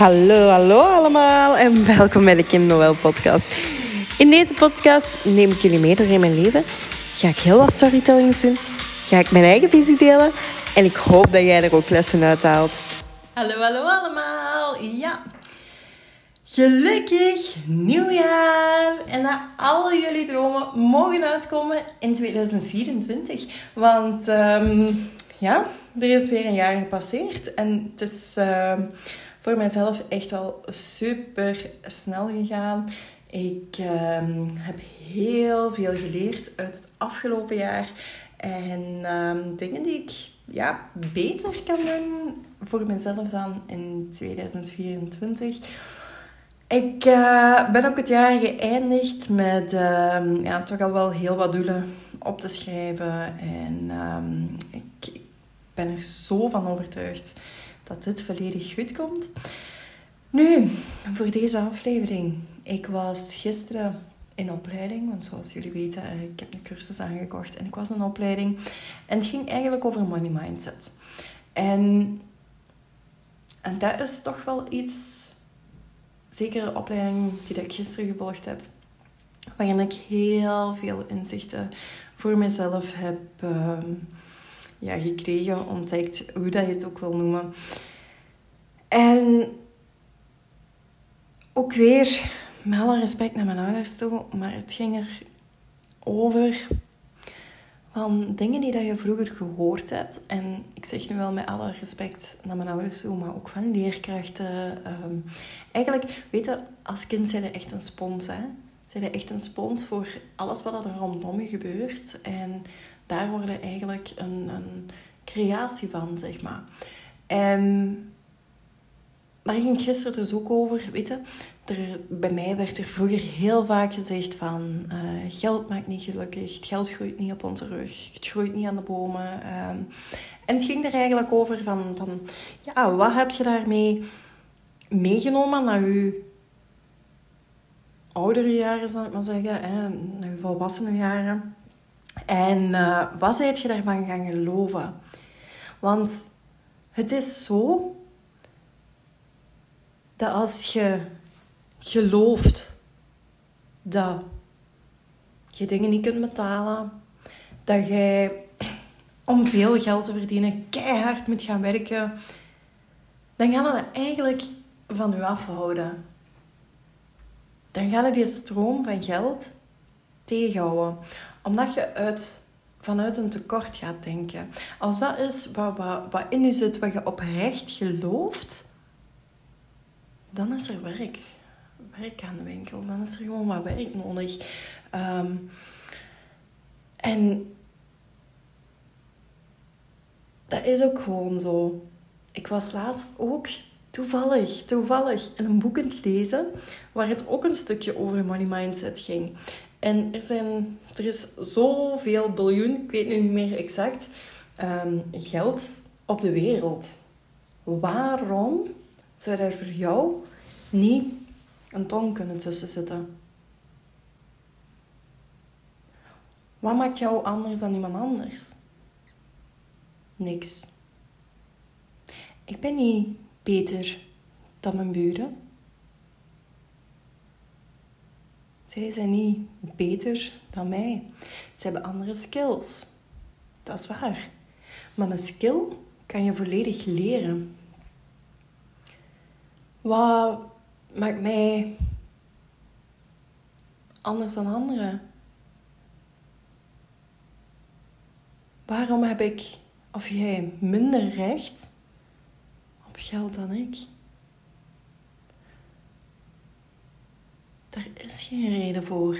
Hallo, hallo allemaal en welkom bij de Kim Noël podcast. In deze podcast neem ik jullie mee door in mijn leven. Ga ik heel wat storytellings doen. Ga ik mijn eigen visie delen. En ik hoop dat jij er ook lessen uit haalt. Hallo, hallo allemaal. Ja. Gelukkig nieuwjaar en dat al jullie dromen mogen uitkomen in 2024. Want ehm, ja, er is weer een jaar gepasseerd en het is uh, voor mijzelf echt wel super snel gegaan. Ik ehm, heb heel veel geleerd uit het afgelopen jaar en ehm, dingen die ik ja, beter kan doen voor mezelf dan in 2024. Ik uh, ben ook het jaar geëindigd met ja, toch al wel heel wat doelen op te schrijven. En ik, ben er zo van overtuigd dat dit volledig goed komt. Nu, voor deze aflevering. Ik was gisteren in opleiding, want zoals jullie weten, eh, ik heb een cursus aangekocht en ik was in opleiding. En het ging eigenlijk over money mindset. En, en dat is toch wel iets zeker de opleiding die ik gisteren gevolgd heb, waarin ik heel veel inzichten voor mezelf heb uh, ja, gekregen, ontdekt, hoe dat je het ook wil noemen. En ook weer, met alle respect naar mijn ouders toe, maar het ging er over van dingen die dat je vroeger gehoord hebt. En ik zeg nu wel met alle respect naar mijn ouders toe, maar ook van leerkrachten. Um, eigenlijk, weet je, als kind zijn je echt een spons, hè. Zijn echt een spons voor alles wat er rondom je gebeurt. En daar worden eigenlijk een, een creatie van, zeg maar. En daar ging gisteren dus ook over, weet je. Er, bij mij werd er vroeger heel vaak gezegd van... Uh, geld maakt niet gelukkig, het geld groeit niet op onze rug, het groeit niet aan de bomen. Uh, en het ging er eigenlijk over van, van... Ja, wat heb je daarmee meegenomen naar je oudere jaren, zal ik maar zeggen. Hè, je jaren. En uh, wat zijt je daarvan gaan geloven? Want het is zo dat als je gelooft dat je dingen niet kunt betalen, dat jij om veel geld te verdienen keihard moet gaan werken, dan gaan dat eigenlijk van u afhouden. Dan gaan je die stroom van geld tegenhouden. Omdat je uit, vanuit een tekort gaat denken. Als dat is wat, in je zit, wat je oprecht gelooft, dan is er werk. Werk aan de winkel. Dan is er gewoon wat werk nodig. Um, en dat is ook gewoon zo. Ik was laatst ook toevallig, toevallig in een boek aan het lezen waar het ook een stukje over money mindset ging. En er, zijn, er is zoveel biljoen, ik weet nu niet meer exact, um, geld op de wereld. Waarom zou er voor jou niet een ton kunnen tussen zitten? Wat maakt jou anders dan iemand anders? Niks. Ik ben niet beter dan mijn buren. Zij zijn niet beter dan mij. Ze hebben andere skills. Dat is waar. Maar een skill kan je volledig leren. Wat maakt mij anders dan anderen? Waarom heb ik, of jij, minder recht op geld dan ik? Er is geen reden voor.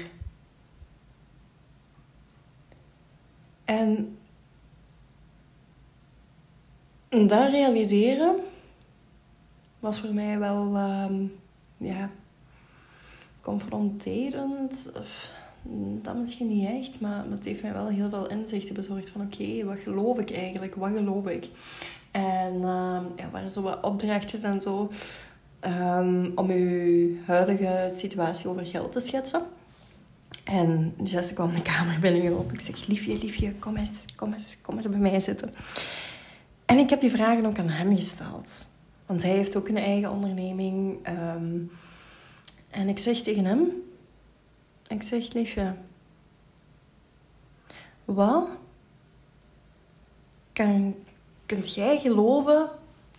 En dat realiseren was voor mij wel um, ja, confronterend. Of, dat misschien niet echt, maar het heeft mij wel heel veel inzichten bezorgd van oké, wat geloof ik eigenlijk? Wat geloof ik? En uh, ja, waren zo wat opdrachtjes en zo um, om uw huidige situatie over geld te schetsen. En Jessica kwam de kamer binnengelopen. Ik zeg, liefje, liefje, kom eens, kom eens, kom eens bij mij zitten. En ik heb die vragen ook aan hem gesteld. Want hij heeft ook een eigen onderneming. Ehm, en ik zeg tegen hem... Ik zeg, liefje... Wat kan, kunt jij geloven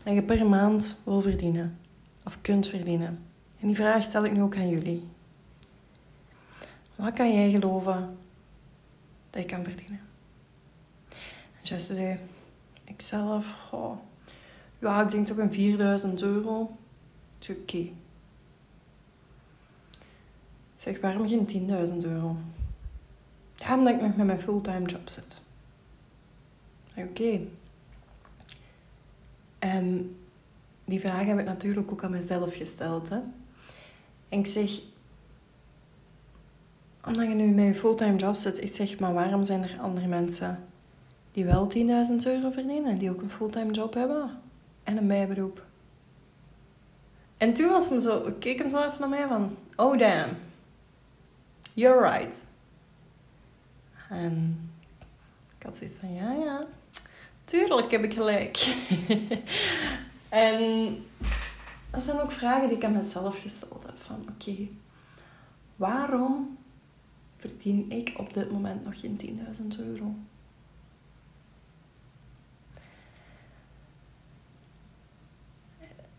dat je per maand wil verdienen? Of kunt verdienen? En die vraag stel ik nu ook aan jullie. Wat kan jij geloven dat je kan verdienen? En Jesse zei, ik zelf, oh, ja, ik denk toch een 4000 euro. Zei, oké. Ik zeg, waarom geen 10.000 euro? Ja, omdat ik nog met mijn fulltime job zit. Oké. En die vraag heb ik natuurlijk ook aan mezelf gesteld. Hè? En ik zeg, omdat je nu met je fulltime job zit, ik zeg, maar waarom zijn er andere mensen die wel 10.000 euro verdienen, die ook een fulltime job hebben en een bijberoep? En toen was hij zo, keek hem zo even naar mij van, oh damn, you're right. En ik had zoiets van, ja, ja, tuurlijk heb ik gelijk. en dat zijn ook vragen die ik aan mezelf gesteld heb. Van, oké, waarom verdien ik op dit moment nog geen 10.000 euro?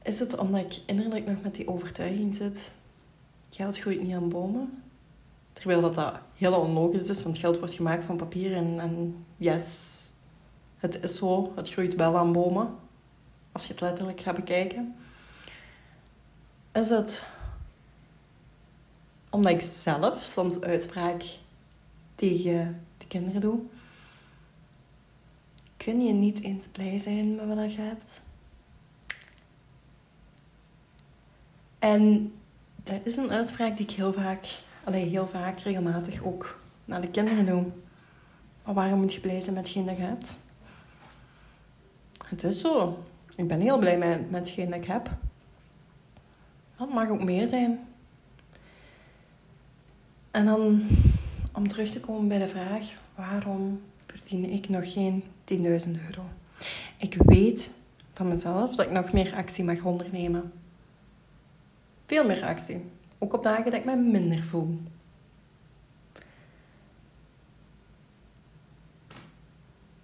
Is het omdat ik innerlijk nog met die overtuiging zit, geld groeit niet aan bomen? Terwijl dat, dat heel onlogisch is, want geld wordt gemaakt van papier en, en yes, het is zo, het groeit wel aan bomen. Als je het letterlijk gaat bekijken. Is het omdat ik zelf soms uitspraak tegen de kinderen doe. Kun je niet eens blij zijn met wat je hebt? En dat is een uitspraak die ik heel vaak alleen heel vaak, regelmatig ook naar de kinderen. Maar waarom moet je blij zijn met hetgeen dat je hebt? Het is zo. Ik ben heel blij met, met hetgeen dat ik heb. Dat mag ook meer zijn. En dan om terug te komen bij de vraag: waarom verdien ik nog geen 10.000 euro? Ik weet van mezelf dat ik nog meer actie mag ondernemen. Veel meer actie. Ook op dagen dat ik me minder voel.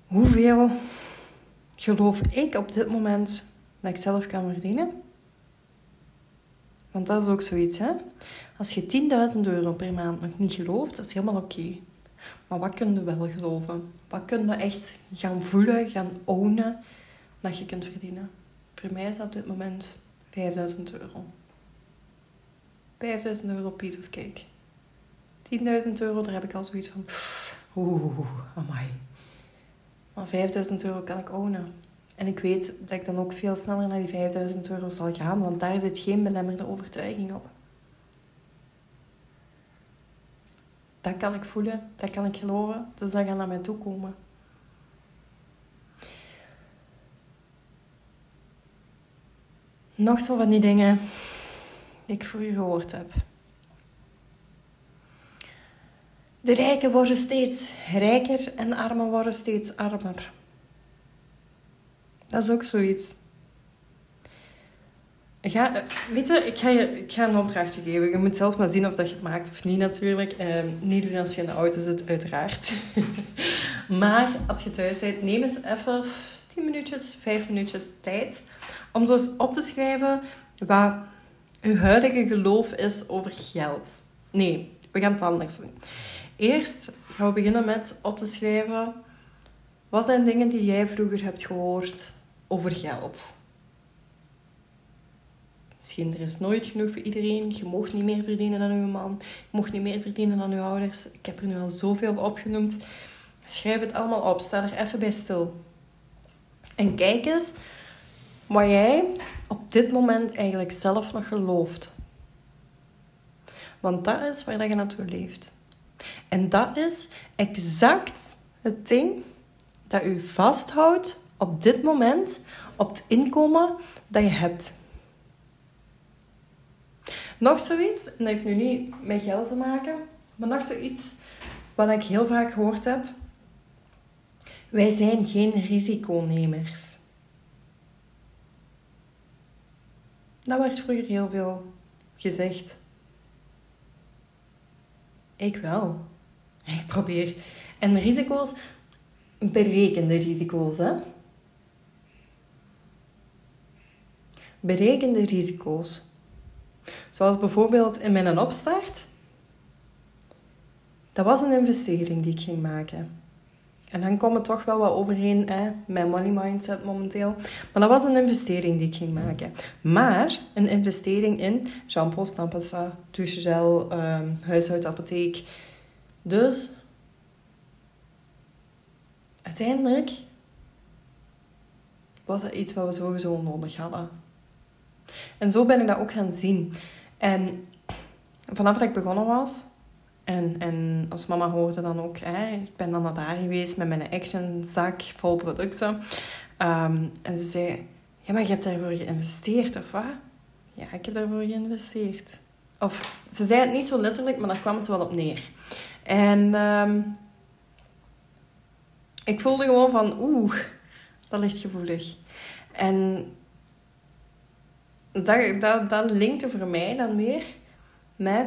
Hoeveel geloof ik op dit moment dat ik zelf kan verdienen? Want dat is ook zoiets, hè? Als je 10.000 euro per maand nog niet gelooft, dat is helemaal oké. Maar wat kun je wel geloven? Wat kun je echt gaan voelen, gaan ownen dat je kunt verdienen? Voor mij is dat op dit moment 5000 euro. 5000 euro piece of cake. 10.000 euro, daar heb ik al zoiets van... Oeh, amai. Maar 5000 euro kan ik ownen. En ik weet dat ik dan ook veel sneller naar die 5000 euro zal gaan, want daar zit geen belemmerde overtuiging op. Dat kan ik voelen, dat kan ik geloven, dus dat gaat naar mij toe komen. Nog zo van die dingen ik voor u gehoord heb. De rijken worden steeds rijker en armen worden steeds armer. Dat is ook zoiets. Ga, weet je, ik ga je ik ga een opdrachtje geven. Je moet zelf maar zien of dat je het maakt of niet natuurlijk. Eh, niet doen als je in de auto zit, uiteraard. maar als je thuis bent, neem eens even 10 minuutjes, 5 minuutjes tijd om zo eens op te schrijven wat uw huidige geloof is over geld. Nee, we gaan het anders doen. Eerst gaan we beginnen met op te schrijven... Wat zijn dingen die jij vroeger hebt gehoord over geld? Misschien er is nooit genoeg voor iedereen. Je mocht niet meer verdienen dan uw man. Je mocht niet meer verdienen dan uw ouders. Ik heb er nu al zoveel opgenoemd. Schrijf het allemaal op. Sta er even bij stil. En kijk eens wat jij op dit moment eigenlijk zelf nog gelooft. Want dat is waar je naartoe leeft. En dat is exact het ding dat u vasthoudt op dit moment op het inkomen dat je hebt. Nog zoiets, en dat heeft nu niet met geld te maken, maar nog zoiets wat ik heel vaak gehoord heb. Wij zijn geen risiconemers. Dat werd vroeger heel veel gezegd. Ik wel. Ik probeer. En risico's, berekende risico's, hè. Berekende risico's. Zoals bijvoorbeeld in mijn opstart. Dat was een investering die ik ging maken. En dan komt het toch wel wat overheen, hè, mijn money mindset momenteel. Maar dat was een investering die ik ging maken. Maar een investering in shampoo, stamppasta, douchegel, um, huishoudapotheek. Dus uiteindelijk was dat iets wat we sowieso nodig hadden. En zo ben ik dat ook gaan zien. En vanaf dat ik begonnen was, en, en als mama hoorde dan ook, hè, ik ben dan naar daar geweest met mijn action zak vol producten. Um, en ze zei, ja, maar je hebt daarvoor geïnvesteerd, of wat? Ja, ik heb daarvoor geïnvesteerd. Of, ze zei het niet zo letterlijk, maar daar kwam het wel op neer. En um, ik voelde gewoon van, oeh, dat ligt gevoelig. En dat, dat, dat linkte voor mij dan weer met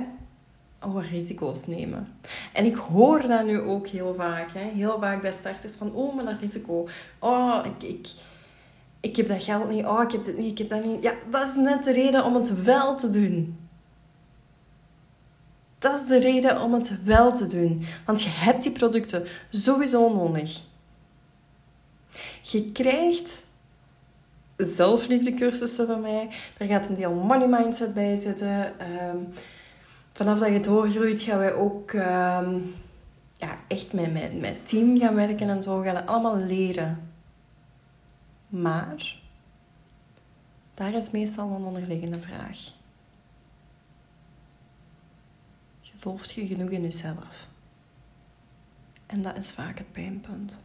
oh, risico's nemen. En ik hoor dat nu ook heel vaak. Hè? Heel vaak bij starters van, oh, maar dat risico. Oh, ik, ik, ik heb dat geld niet. Oh, ik heb dit niet, ik heb dat niet. Ja, dat is net de reden om het wel te doen. Dat is de reden om het wel te doen. Want je hebt die producten sowieso nodig. Je krijgt zelfliefdecursussen van mij. Daar gaat een deel money mindset bij zitten. Ehm, vanaf dat je doorgroeit gaan wij ook ehm, ja, echt met, met team gaan werken en zo. We gaan allemaal leren. Maar daar is meestal een onderliggende vraag. Gelooft je genoeg in jezelf? En dat is vaak het pijnpunt.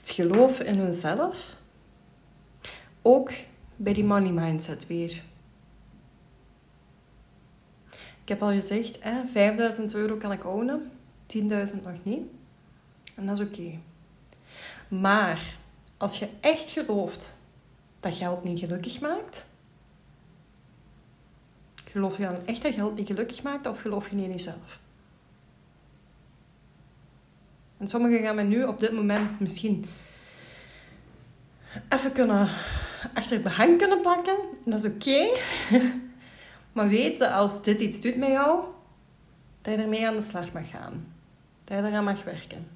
Het geloof in jezelf, ook bij die money mindset weer. Ik heb al gezegd, hè, 5000 euro kan ik ownen, 10.000 nog niet. En dat is oké. Maar als je echt gelooft dat geld niet gelukkig maakt, geloof je dan echt dat geld niet gelukkig maakt of geloof je niet in jezelf? En sommigen gaan me nu op dit moment misschien even kunnen achter behang kunnen plakken. En dat is oké. Maar weten als dit iets doet met jou, dat je ermee aan de slag mag gaan. Dat je eraan mag werken.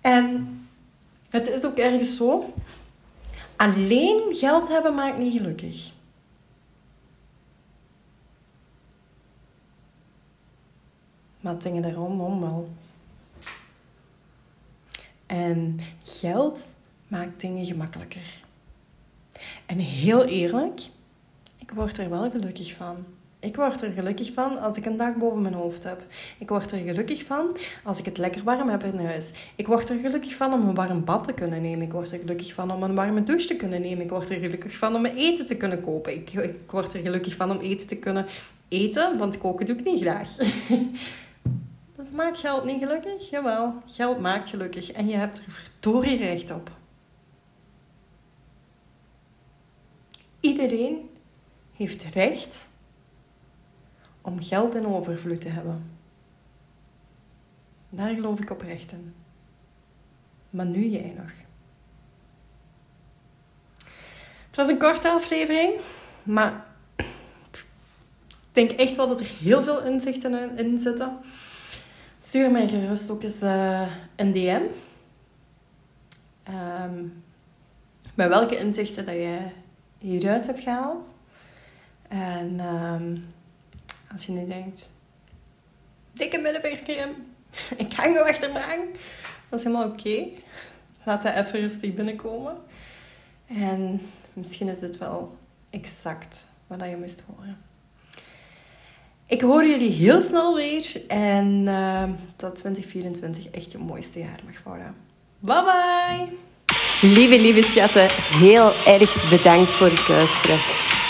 En het is ook ergens zo. Alleen geld hebben maakt niet gelukkig. Maar dingen rondom wel. En geld maakt dingen gemakkelijker. En heel eerlijk, ik word er wel gelukkig van. Ik word er gelukkig van als ik een dak boven mijn hoofd heb. Ik word er gelukkig van als ik het lekker warm heb in huis. Ik word er gelukkig van om een warm bad te kunnen nemen. Ik word er gelukkig van om een warme douche te kunnen nemen. Ik word er gelukkig van om eten te kunnen kopen. Ik, ik word er gelukkig van om eten te kunnen eten, want koken doe ik niet graag. dus maakt geld niet gelukkig? Jawel, geld maakt gelukkig. En je hebt er verdorie recht op. Iedereen heeft recht om geld in overvloed te hebben. Daar geloof ik oprecht in. Maar nu jij nog. Het was een korte aflevering, maar ik denk echt wel dat er heel veel inzichten in zitten. Stuur mij gerust ook eens uh, een DM. Um, met welke inzichten dat je hieruit hebt gehaald. En um, als je nu denkt, dikke middenvingercreme, ik hang nog achter mijn Dat is helemaal oké. Laat dat even rustig binnenkomen. En misschien is het wel exact wat je moest horen. Ik hoor jullie heel snel weer en uh, dat 2024 echt je mooiste jaar mag worden. Bye bye! Lieve, lieve schatten, heel erg bedankt voor het luisteren.